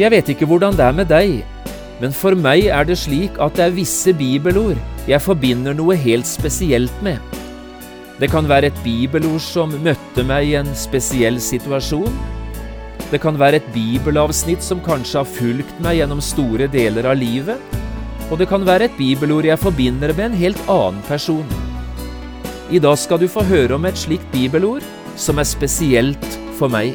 Jeg vet ikke hvordan det er med deg, men for meg er det slik at det er visse bibelord jeg forbinder noe helt spesielt med. Det kan være et bibelord som møtte meg i en spesiell situasjon. Det kan være et bibelavsnitt som kanskje har fulgt meg gjennom store deler av livet. Og det kan være et bibelord jeg forbinder med en helt annen person. I dag skal du få høre om et slikt bibelord som er spesielt for meg.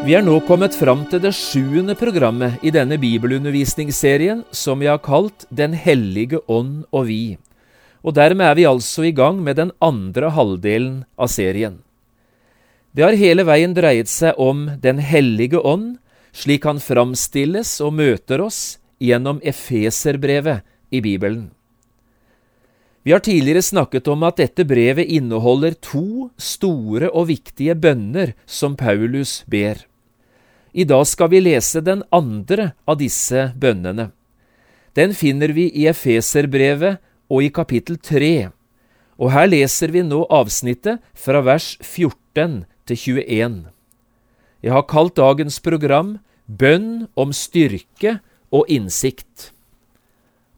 Vi er nå kommet fram til det sjuende programmet i denne bibelundervisningsserien som vi har kalt Den hellige ånd og vi. Og dermed er vi altså i gang med den andre halvdelen av serien. Det har hele veien dreiet seg om Den hellige ånd, slik han framstilles og møter oss gjennom Efeserbrevet i Bibelen. Vi har tidligere snakket om at dette brevet inneholder to store og viktige bønner som Paulus ber. I dag skal vi lese den andre av disse bønnene. Den finner vi i Efeserbrevet og i kapittel 3, og her leser vi nå avsnittet fra vers 14 til 21. Jeg har kalt dagens program Bønn om styrke og innsikt.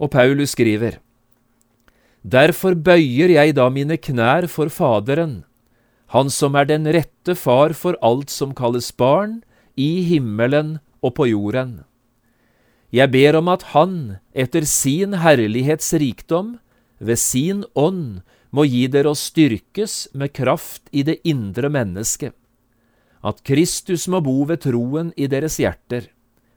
Og Paulus skriver, Derfor bøyer jeg da mine knær for Faderen, Han som er den rette far for alt som kalles barn, i himmelen og på jorden. Jeg ber om at Han, etter sin herlighets rikdom, ved sin ånd, må gi dere å styrkes med kraft i det indre mennesket, at Kristus må bo ved troen i deres hjerter,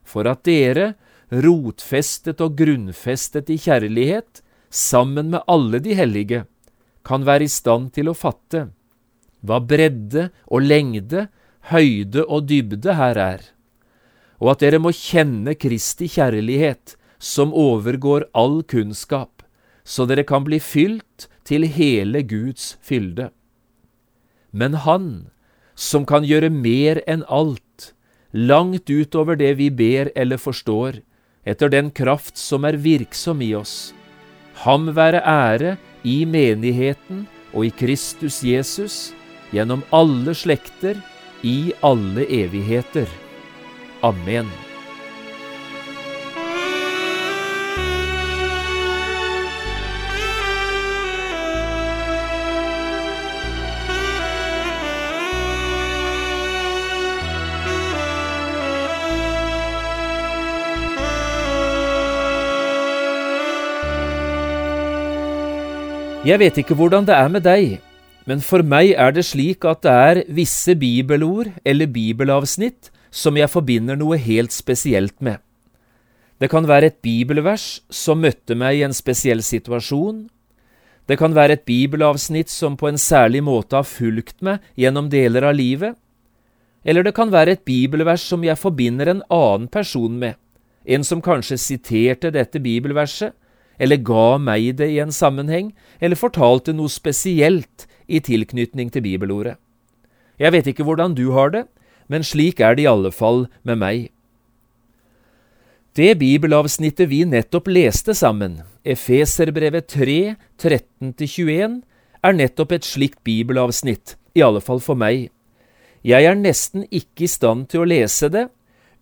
for at dere, rotfestet og grunnfestet i kjærlighet, sammen med alle de hellige, kan være i stand til å fatte hva bredde og lengde høyde og dybde her er, og at dere må kjenne Kristi kjærlighet, som overgår all kunnskap, så dere kan bli fylt til hele Guds fylde. Men Han, som kan gjøre mer enn alt, langt utover det vi ber eller forstår, etter den kraft som er virksom i oss, ham være ære i menigheten og i Kristus Jesus, gjennom alle slekter, i alle evigheter. Amen. Jeg vet ikke hvordan det er med deg, men for meg er det slik at det er visse bibelord eller bibelavsnitt som jeg forbinder noe helt spesielt med. Det kan være et bibelvers som møtte meg i en spesiell situasjon. Det kan være et bibelavsnitt som på en særlig måte har fulgt meg gjennom deler av livet. Eller det kan være et bibelvers som jeg forbinder en annen person med, en som kanskje siterte dette bibelverset, eller ga meg det i en sammenheng, eller fortalte noe spesielt i tilknytning til bibelordet. Jeg vet ikke hvordan du har det, men slik er det i alle fall med meg. Det bibelavsnittet vi nettopp leste sammen, Efeserbrevet 3, 13–21, er nettopp et slikt bibelavsnitt, i alle fall for meg. Jeg er nesten ikke i stand til å lese det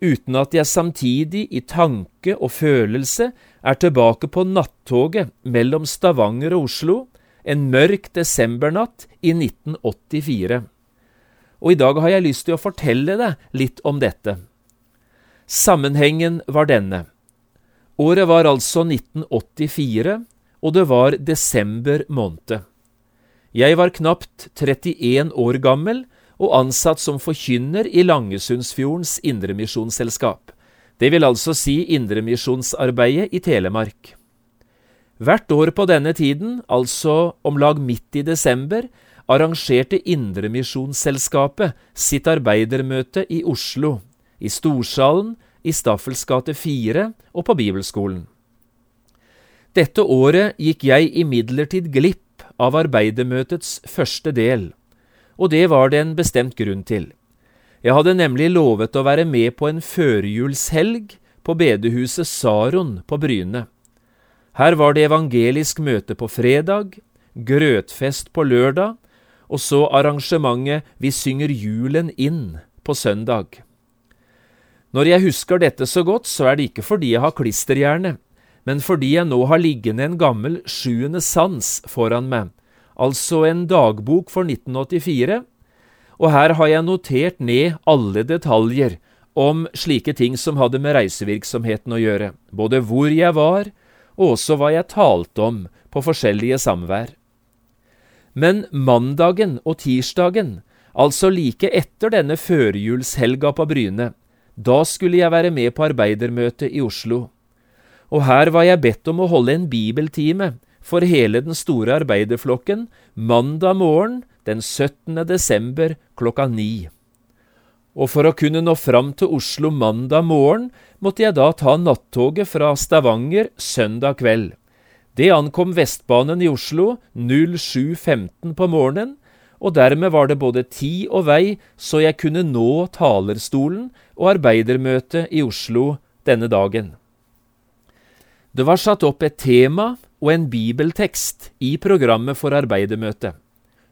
uten at jeg samtidig i tanke og følelse er tilbake på nattoget mellom Stavanger og Oslo en mørk desembernatt i 1984. Og i dag har jeg lyst til å fortelle deg litt om dette. Sammenhengen var denne. Året var altså 1984, og det var desember måned. Jeg var knapt 31 år gammel og ansatt som forkynner i Langesundsfjordens Indremisjonsselskap. Det vil altså si Indremisjonsarbeidet i Telemark. Hvert år på denne tiden, altså om lag midt i desember, arrangerte Indremisjonsselskapet sitt arbeidermøte i Oslo, i Storsalen, i Staffels gate 4 og på Bibelskolen. Dette året gikk jeg imidlertid glipp av arbeidermøtets første del, og det var det en bestemt grunn til. Jeg hadde nemlig lovet å være med på en førjulshelg på bedehuset Saron på Bryne. Her var det evangelisk møte på fredag, grøtfest på lørdag, og så arrangementet Vi synger julen inn på søndag. Når jeg husker dette så godt, så er det ikke fordi jeg har klisterhjerne, men fordi jeg nå har liggende en gammel sjuende sans foran meg, altså en dagbok for 1984, og her har jeg notert ned alle detaljer om slike ting som hadde med reisevirksomheten å gjøre, både hvor jeg var, og også hva jeg talte om på forskjellige samvær. Men mandagen og tirsdagen, altså like etter denne førjulshelga på Bryne, da skulle jeg være med på arbeidermøtet i Oslo. Og her var jeg bedt om å holde en bibeltime for hele den store arbeiderflokken mandag morgen den 17. desember klokka ni. Og for å kunne nå fram til Oslo mandag morgen måtte jeg da ta nattoget fra Stavanger søndag kveld. Det ankom Vestbanen i Oslo 07.15 på morgenen, og dermed var det både tid og vei så jeg kunne nå talerstolen og arbeidermøtet i Oslo denne dagen. Det var satt opp et tema og en bibeltekst i programmet for arbeidermøtet.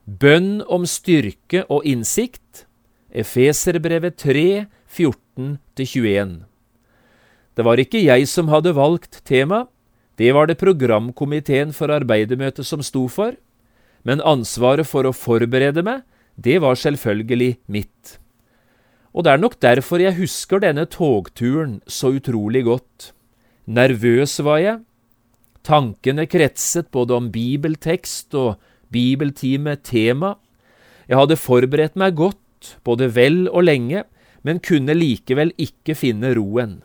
Bønn om styrke og innsikt, Efeserbrevet 3, 14-21. Det var ikke jeg som hadde valgt tema, det var det programkomiteen for arbeidermøtet som sto for, men ansvaret for å forberede meg, det var selvfølgelig mitt. Og det er nok derfor jeg husker denne togturen så utrolig godt. Nervøs var jeg. Tankene kretset både om bibeltekst og bibeltime-tema. Jeg hadde forberedt meg godt, både vel og lenge, men kunne likevel ikke finne roen.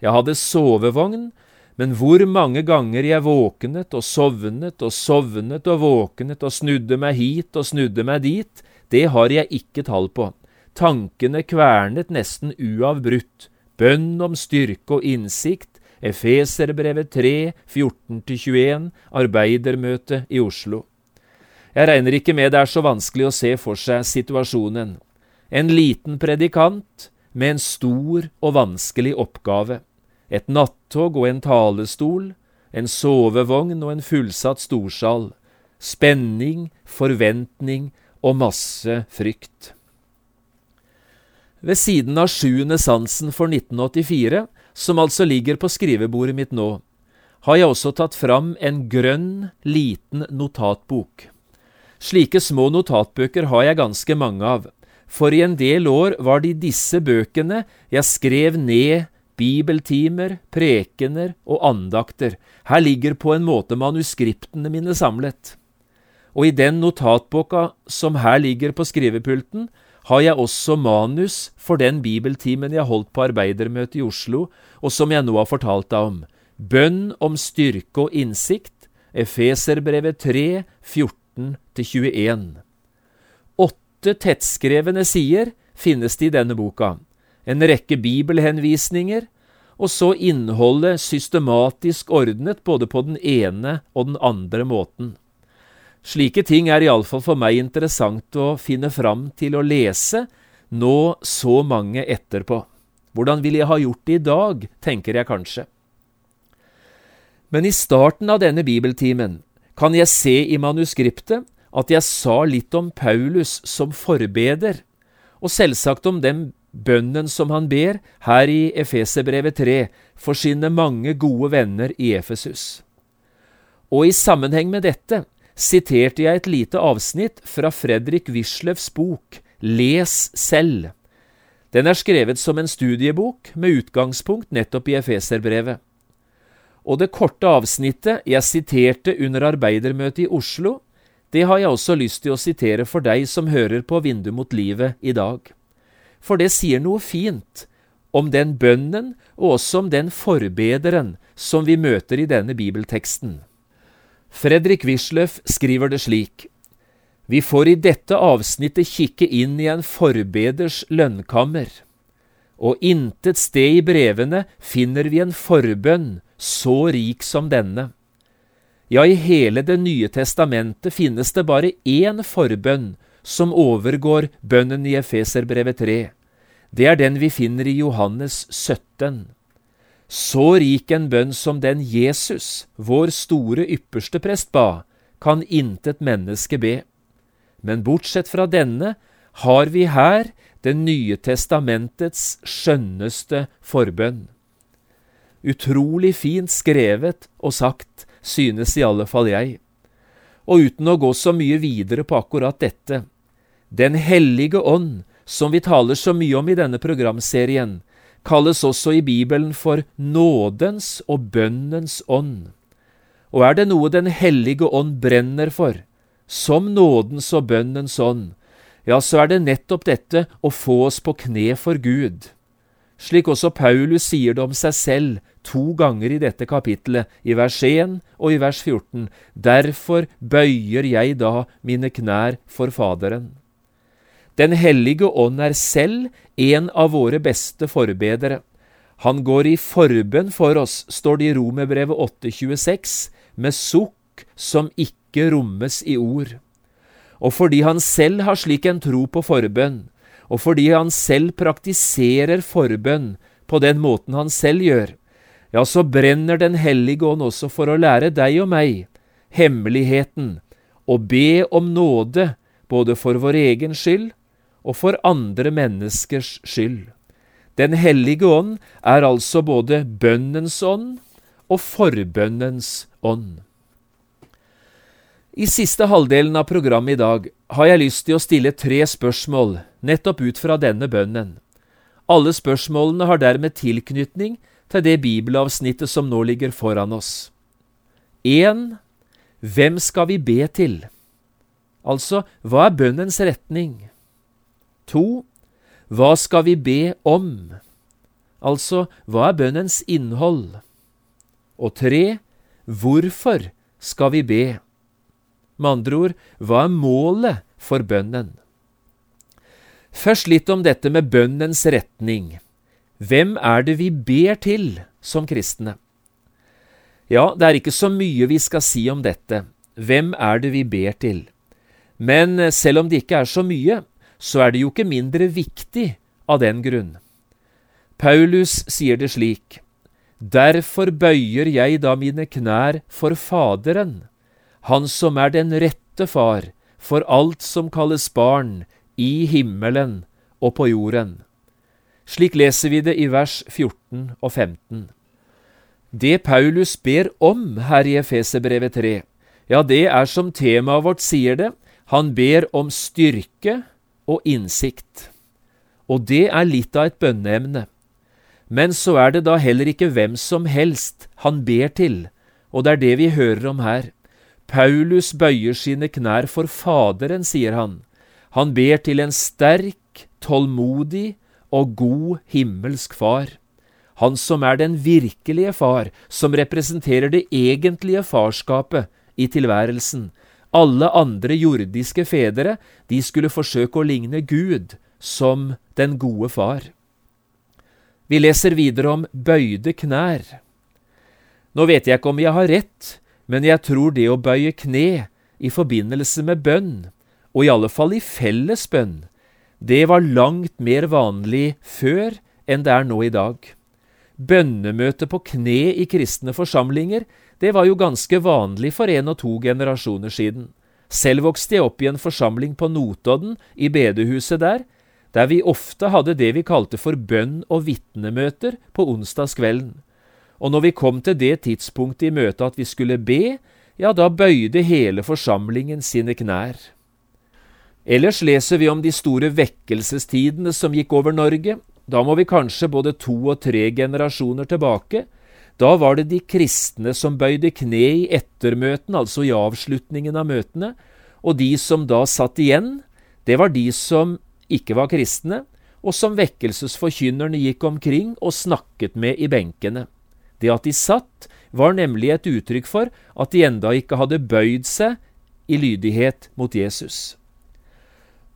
Jeg hadde sovevogn, men hvor mange ganger jeg våknet og sovnet og sovnet og våknet og snudde meg hit og snudde meg dit, det har jeg ikke tall på. Tankene kvernet nesten uavbrutt. Bønn om styrke og innsikt, Efeserbrevet 3, 14-21, arbeidermøte i Oslo. Jeg regner ikke med det er så vanskelig å se for seg situasjonen. En liten predikant med en stor og vanskelig oppgave. Et nattog og en talestol, en sovevogn og en fullsatt storsal. Spenning, forventning og masse frykt. Ved siden av sjuende sansen for 1984 som altså ligger på skrivebordet mitt nå, har jeg også tatt fram en grønn, liten notatbok. Slike små notatbøker har jeg ganske mange av, for i en del år var det i disse bøkene jeg skrev ned bibeltimer, prekener og andakter. Her ligger på en måte manuskriptene mine samlet. Og i den notatboka som her ligger på skrivepulten, har jeg også manus for den bibeltimen jeg holdt på arbeidermøtet i Oslo, og som jeg nå har fortalt deg om. Bønn om styrke og innsikt, Efeserbrevet 3, 14-21. Åtte tettskrevne sider finnes det i denne boka, en rekke bibelhenvisninger, og så innholdet systematisk ordnet både på den ene og den andre måten. Slike ting er iallfall for meg interessant å finne fram til å lese nå så mange etterpå. Hvordan ville jeg ha gjort det i dag, tenker jeg kanskje. Men i starten av denne bibeltimen kan jeg se i manuskriptet at jeg sa litt om Paulus som forbeder, og selvsagt om den bønnen som han ber her i Efeserbrevet 3 for sine mange gode venner i Efesus. Og i sammenheng med dette siterte jeg et lite avsnitt fra Fredrik Wisløffs bok Les selv. Den er skrevet som en studiebok med utgangspunkt nettopp i Efeserbrevet. Og det korte avsnittet jeg siterte under arbeidermøtet i Oslo, Det har jeg også lyst til å sitere for deg som hører på Vindu mot livet i dag. For det sier noe fint om den bønnen og også om den forbederen som vi møter i denne bibelteksten. Fredrik Wisløff skriver det slik. Vi får i dette avsnittet kikke inn i en forbeders lønnkammer, og intet sted i brevene finner vi en forbønn så rik som denne. Ja, i hele Det nye testamentet finnes det bare én forbønn som overgår bønnen i Efeserbrevet 3. Det er den vi finner i Johannes 17. Så rik en bønn som den Jesus, vår store ypperste prest, ba, kan intet menneske be. Men bortsett fra denne har vi her Det nye testamentets skjønneste forbønn. Utrolig fint skrevet og sagt, synes i alle fall jeg. Og uten å gå så mye videre på akkurat dette, Den hellige ånd, som vi taler så mye om i denne programserien, kalles også i Bibelen for nådens og bønnens ånd. Og er det noe Den hellige ånd brenner for, som nådens og bønnens ånd, ja, så er det nettopp dette å få oss på kne for Gud. Slik også Paulus sier det om seg selv to ganger i dette kapittelet, i vers 1 og i vers 14. Derfor bøyer jeg da mine knær for Faderen. Den hellige ånd er selv en av våre beste forbedere. Han går i forbønn for oss, står det i Romerbrevet 8,26, med sukk som ikke rommes i ord. Og fordi han selv har slik en tro på forbønn, og fordi han selv praktiserer forbønn på den måten han selv gjør, ja, så brenner Den hellige ånd også for å lære deg og meg hemmeligheten, og be om nåde både for vår egen skyld og for andre menneskers skyld. Den hellige ånd er altså både bønnens ånd og forbønnens ånd. I siste halvdelen av programmet i dag har jeg lyst til å stille tre spørsmål nettopp ut fra denne bønnen. Alle spørsmålene har dermed tilknytning til det bibelavsnittet som nå ligger foran oss. 1. Hvem skal vi be til? Altså, hva er bønnens retning? 2. Hva skal vi be om? Altså, hva er bønnens innhold? Og 3. Hvorfor skal vi be? Med andre ord, hva er målet for bønnen? Først litt om dette med bønnens retning. Hvem er det vi ber til som kristne? Ja, det er ikke så mye vi skal si om dette. Hvem er det vi ber til? Men selv om det ikke er så mye, så er det jo ikke mindre viktig av den grunn. Paulus sier det slik, Derfor bøyer jeg da mine knær for Faderen, han som er den rette far for alt som kalles barn i himmelen og på jorden. Slik leser vi det i vers 14 og 15. Det Paulus ber om her i Efeserbrevet 3, ja, det er som temaet vårt sier det, han ber om styrke og innsikt. Og det er litt av et bønneemne. Men så er det da heller ikke hvem som helst han ber til, og det er det vi hører om her. Paulus bøyer sine knær for Faderen, sier han. Han ber til en sterk, tålmodig og god himmelsk far. Han som er den virkelige far, som representerer det egentlige farskapet i tilværelsen. Alle andre jordiske fedre, de skulle forsøke å ligne Gud som den gode far. Vi leser videre om bøyde knær. Nå vet jeg ikke om jeg har rett, men jeg tror det å bøye kne i forbindelse med bønn, og i alle fall i felles bønn, det var langt mer vanlig før enn det er nå i dag. Bønnemøte på kne i kristne forsamlinger, det var jo ganske vanlig for en og to generasjoner siden. Selv vokste jeg opp i en forsamling på Notodden, i bedehuset der, der vi ofte hadde det vi kalte for bønn- og vitnemøter på onsdagskvelden og når vi kom til det tidspunktet i møtet at vi skulle be, ja, da bøyde hele forsamlingen sine knær. Ellers leser vi om de store vekkelsestidene som gikk over Norge. Da må vi kanskje både to og tre generasjoner tilbake. Da var det de kristne som bøyde kne i ettermøtene, altså i avslutningen av møtene, og de som da satt igjen, det var de som ikke var kristne, og som vekkelsesforkynnerne gikk omkring og snakket med i benkene. Det at de satt, var nemlig et uttrykk for at de enda ikke hadde bøyd seg i lydighet mot Jesus.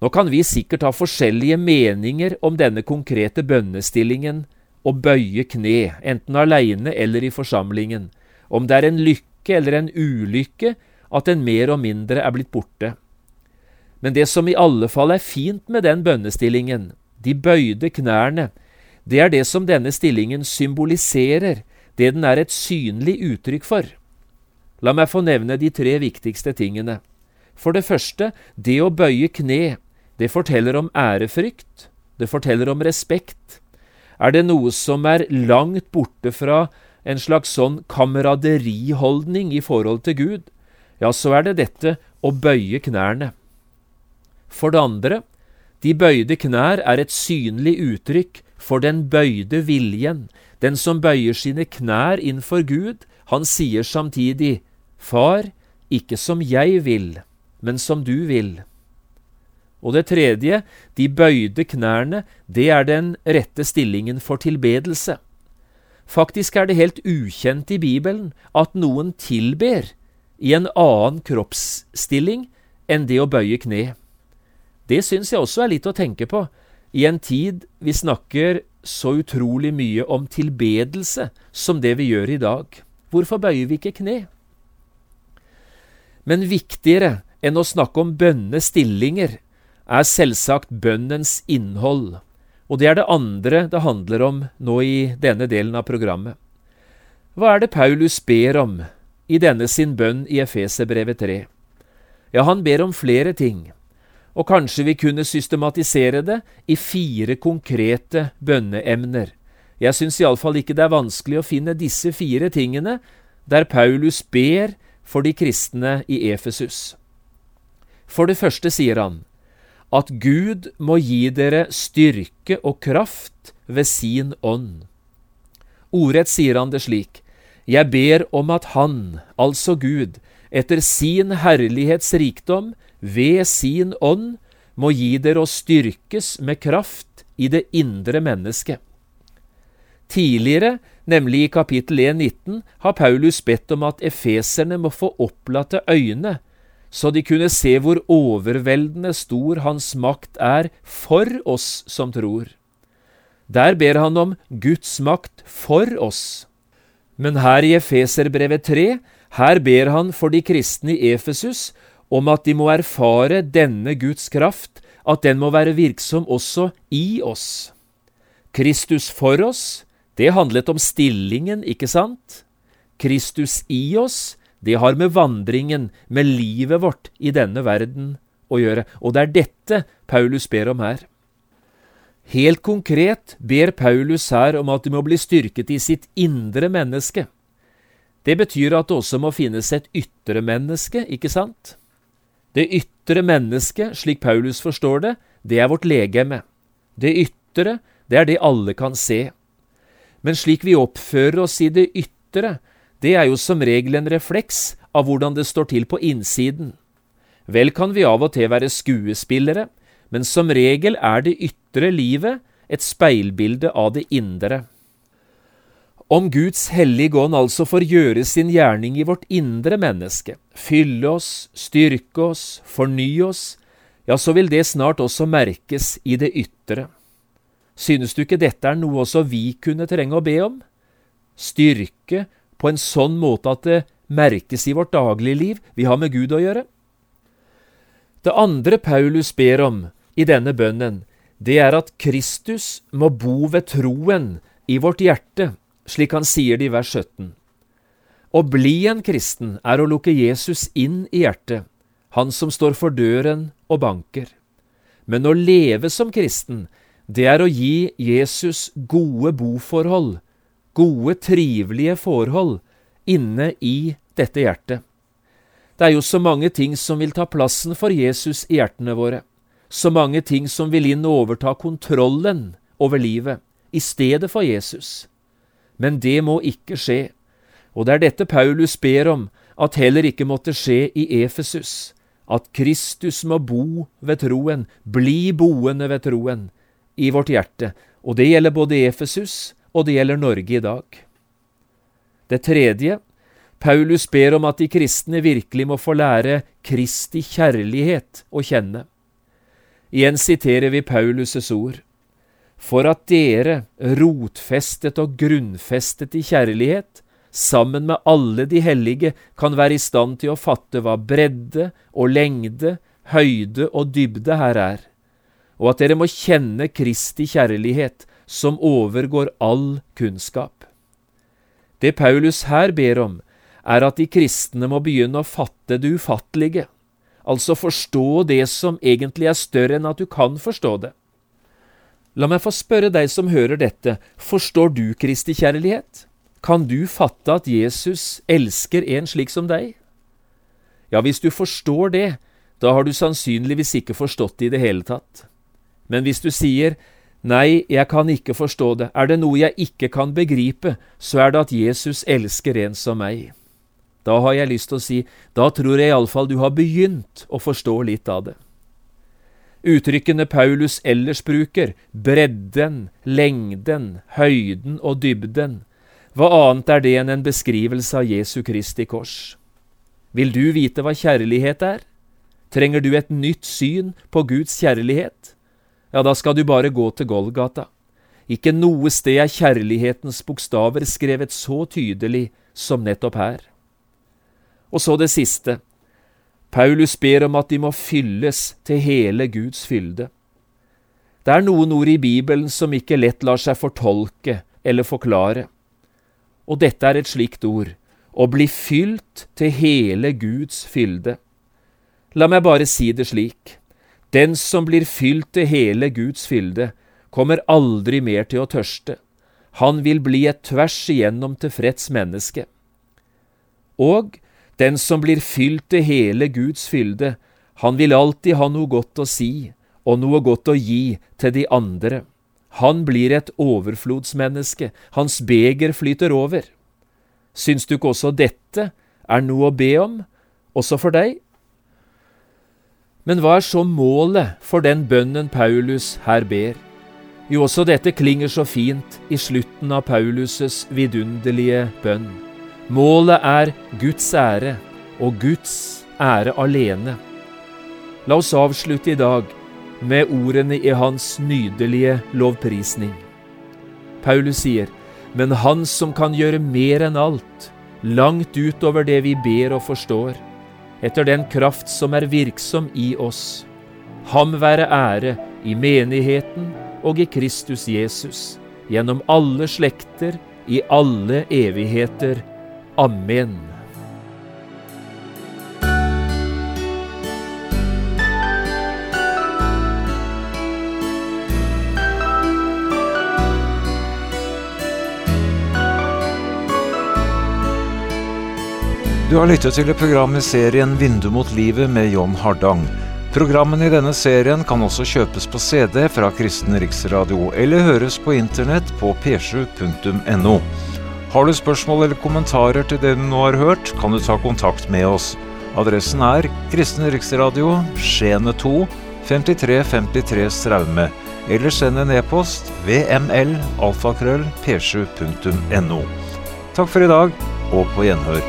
Nå kan vi sikkert ha forskjellige meninger om denne konkrete bønnestillingen å bøye kne, enten aleine eller i forsamlingen, om det er en lykke eller en ulykke at den mer og mindre er blitt borte. Men det som i alle fall er fint med den bønnestillingen, de bøyde knærne, det er det som denne stillingen symboliserer, det den er et synlig uttrykk for. La meg få nevne de tre viktigste tingene. For det første, det å bøye kne, det forteller om ærefrykt, det forteller om respekt. Er det noe som er langt borte fra en slags sånn kameraderiholdning i forhold til Gud, ja, så er det dette å bøye knærne. For det andre, de bøyde knær er et synlig uttrykk for den bøyde viljen. Den som bøyer sine knær innfor Gud, han sier samtidig, Far, ikke som jeg vil, men som du vil. Og det tredje, de bøyde knærne, det er den rette stillingen for tilbedelse. Faktisk er det helt ukjent i Bibelen at noen tilber i en annen kroppsstilling enn det å bøye kne. Det syns jeg også er litt å tenke på, i en tid vi snakker så utrolig mye om tilbedelse som det vi gjør i dag. Hvorfor bøyer vi ikke kne? Men viktigere enn å snakke om bønnestillinger er selvsagt bønnens innhold, og det er det andre det handler om nå i denne delen av programmet. Hva er det Paulus ber om i denne sin bønn i Efeserbrevet 3? Ja, han ber om flere ting og kanskje vi kunne systematisere det i fire konkrete bønneemner. Jeg syns iallfall ikke det er vanskelig å finne disse fire tingene der Paulus ber for de kristne i Efesus. For det første sier han at Gud må gi dere styrke og kraft ved sin ånd. Ordrett sier han det slik, Jeg ber om at Han, altså Gud, etter sin herlighets rikdom, ved sin ånd må gi dere å styrkes med kraft i det indre mennesket. Tidligere, nemlig i kapittel 1,19, har Paulus bedt om at efeserne må få opplatte øyne, så de kunne se hvor overveldende stor hans makt er for oss som tror. Der ber han om Guds makt for oss. Men her i Efeserbrevet 3, her ber han for de kristne i Efesus om at de må erfare denne Guds kraft, at den må være virksom også i oss. Kristus for oss, det handlet om stillingen, ikke sant? Kristus i oss, det har med vandringen, med livet vårt i denne verden å gjøre, og det er dette Paulus ber om her. Helt konkret ber Paulus her om at de må bli styrket i sitt indre menneske. Det betyr at det også må finnes et ytre menneske, ikke sant? Det ytre mennesket, slik Paulus forstår det, det er vårt legeme. Det ytre, det er det alle kan se. Men slik vi oppfører oss i det ytre, det er jo som regel en refleks av hvordan det står til på innsiden. Vel kan vi av og til være skuespillere, men som regel er det ytre livet et speilbilde av det indre. Om Guds hellige ånd altså får gjøre sin gjerning i vårt indre menneske, fylle oss, styrke oss, fornye oss, ja, så vil det snart også merkes i det ytre. Synes du ikke dette er noe også vi kunne trenge å be om? Styrke på en sånn måte at det merkes i vårt dagligliv vi har med Gud å gjøre? Det andre Paulus ber om i denne bønnen, det er at Kristus må bo ved troen i vårt hjerte slik han sier det i vers 17. Å bli en kristen er å lukke Jesus inn i hjertet, han som står for døren og banker. Men å leve som kristen, det er å gi Jesus gode boforhold, gode, trivelige forhold, inne i dette hjertet. Det er jo så mange ting som vil ta plassen for Jesus i hjertene våre, så mange ting som vil inn og overta kontrollen over livet, i stedet for Jesus. Men det må ikke skje, og det er dette Paulus ber om at heller ikke måtte skje i Efesus, at Kristus må bo ved troen, bli boende ved troen, i vårt hjerte, og det gjelder både Efesus og det gjelder Norge i dag. Det tredje, Paulus ber om at de kristne virkelig må få lære Kristi kjærlighet å kjenne. Igjen siterer vi Paulus' ord. For at dere, rotfestet og grunnfestet i kjærlighet, sammen med alle de hellige, kan være i stand til å fatte hva bredde og lengde, høyde og dybde her er, og at dere må kjenne Kristi kjærlighet, som overgår all kunnskap. Det Paulus her ber om, er at de kristne må begynne å fatte det ufattelige, altså forstå det som egentlig er større enn at du kan forstå det. La meg få spørre deg som hører dette, forstår du Kristi kjærlighet? Kan du fatte at Jesus elsker en slik som deg? Ja, hvis du forstår det, da har du sannsynligvis ikke forstått det i det hele tatt. Men hvis du sier nei, jeg kan ikke forstå det, er det noe jeg ikke kan begripe, så er det at Jesus elsker en som meg. Da har jeg lyst til å si, da tror jeg iallfall du har begynt å forstå litt av det. Uttrykkene Paulus ellers bruker, bredden, lengden, høyden og dybden, hva annet er det enn en beskrivelse av Jesu Kristi kors? Vil du vite hva kjærlighet er? Trenger du et nytt syn på Guds kjærlighet? Ja, da skal du bare gå til Golgata. Ikke noe sted er kjærlighetens bokstaver skrevet så tydelig som nettopp her. Og så det siste. Paulus ber om at de må fylles til hele Guds fylde. Det er noen ord i Bibelen som ikke lett lar seg fortolke eller forklare. Og dette er et slikt ord, å bli fylt til hele Guds fylde. La meg bare si det slik, den som blir fylt til hele Guds fylde, kommer aldri mer til å tørste. Han vil bli et tvers igjennom tilfreds menneske. Og den som blir fylt til hele Guds fylde, han vil alltid ha noe godt å si og noe godt å gi til de andre. Han blir et overflodsmenneske, hans beger flyter over. Syns du ikke også dette er noe å be om, også for deg? Men hva er så målet for den bønnen Paulus her ber? Jo, også dette klinger så fint i slutten av Paulus' vidunderlige bønn. Målet er Guds ære, og Guds ære alene. La oss avslutte i dag med ordene i hans nydelige lovprisning. Paulus sier, men Han som kan gjøre mer enn alt, langt utover det vi ber og forstår, etter den kraft som er virksom i oss. Ham være ære i menigheten og i Kristus Jesus, gjennom alle slekter, i alle evigheter. Amen. Du har lyttet til program i serien Vindu mot livet med John Hardang. Programmene i denne serien kan også kjøpes på CD fra Kristen Riksradio, eller høres på internett på p7.no. Har du spørsmål eller kommentarer til det du nå har hørt, kan du ta kontakt med oss. Adressen er Kristen Riksradio, Skiene 2, 5353 Straume. Eller send en e-post vml alfakrøll p7.no. Takk for i dag, og på gjenhør.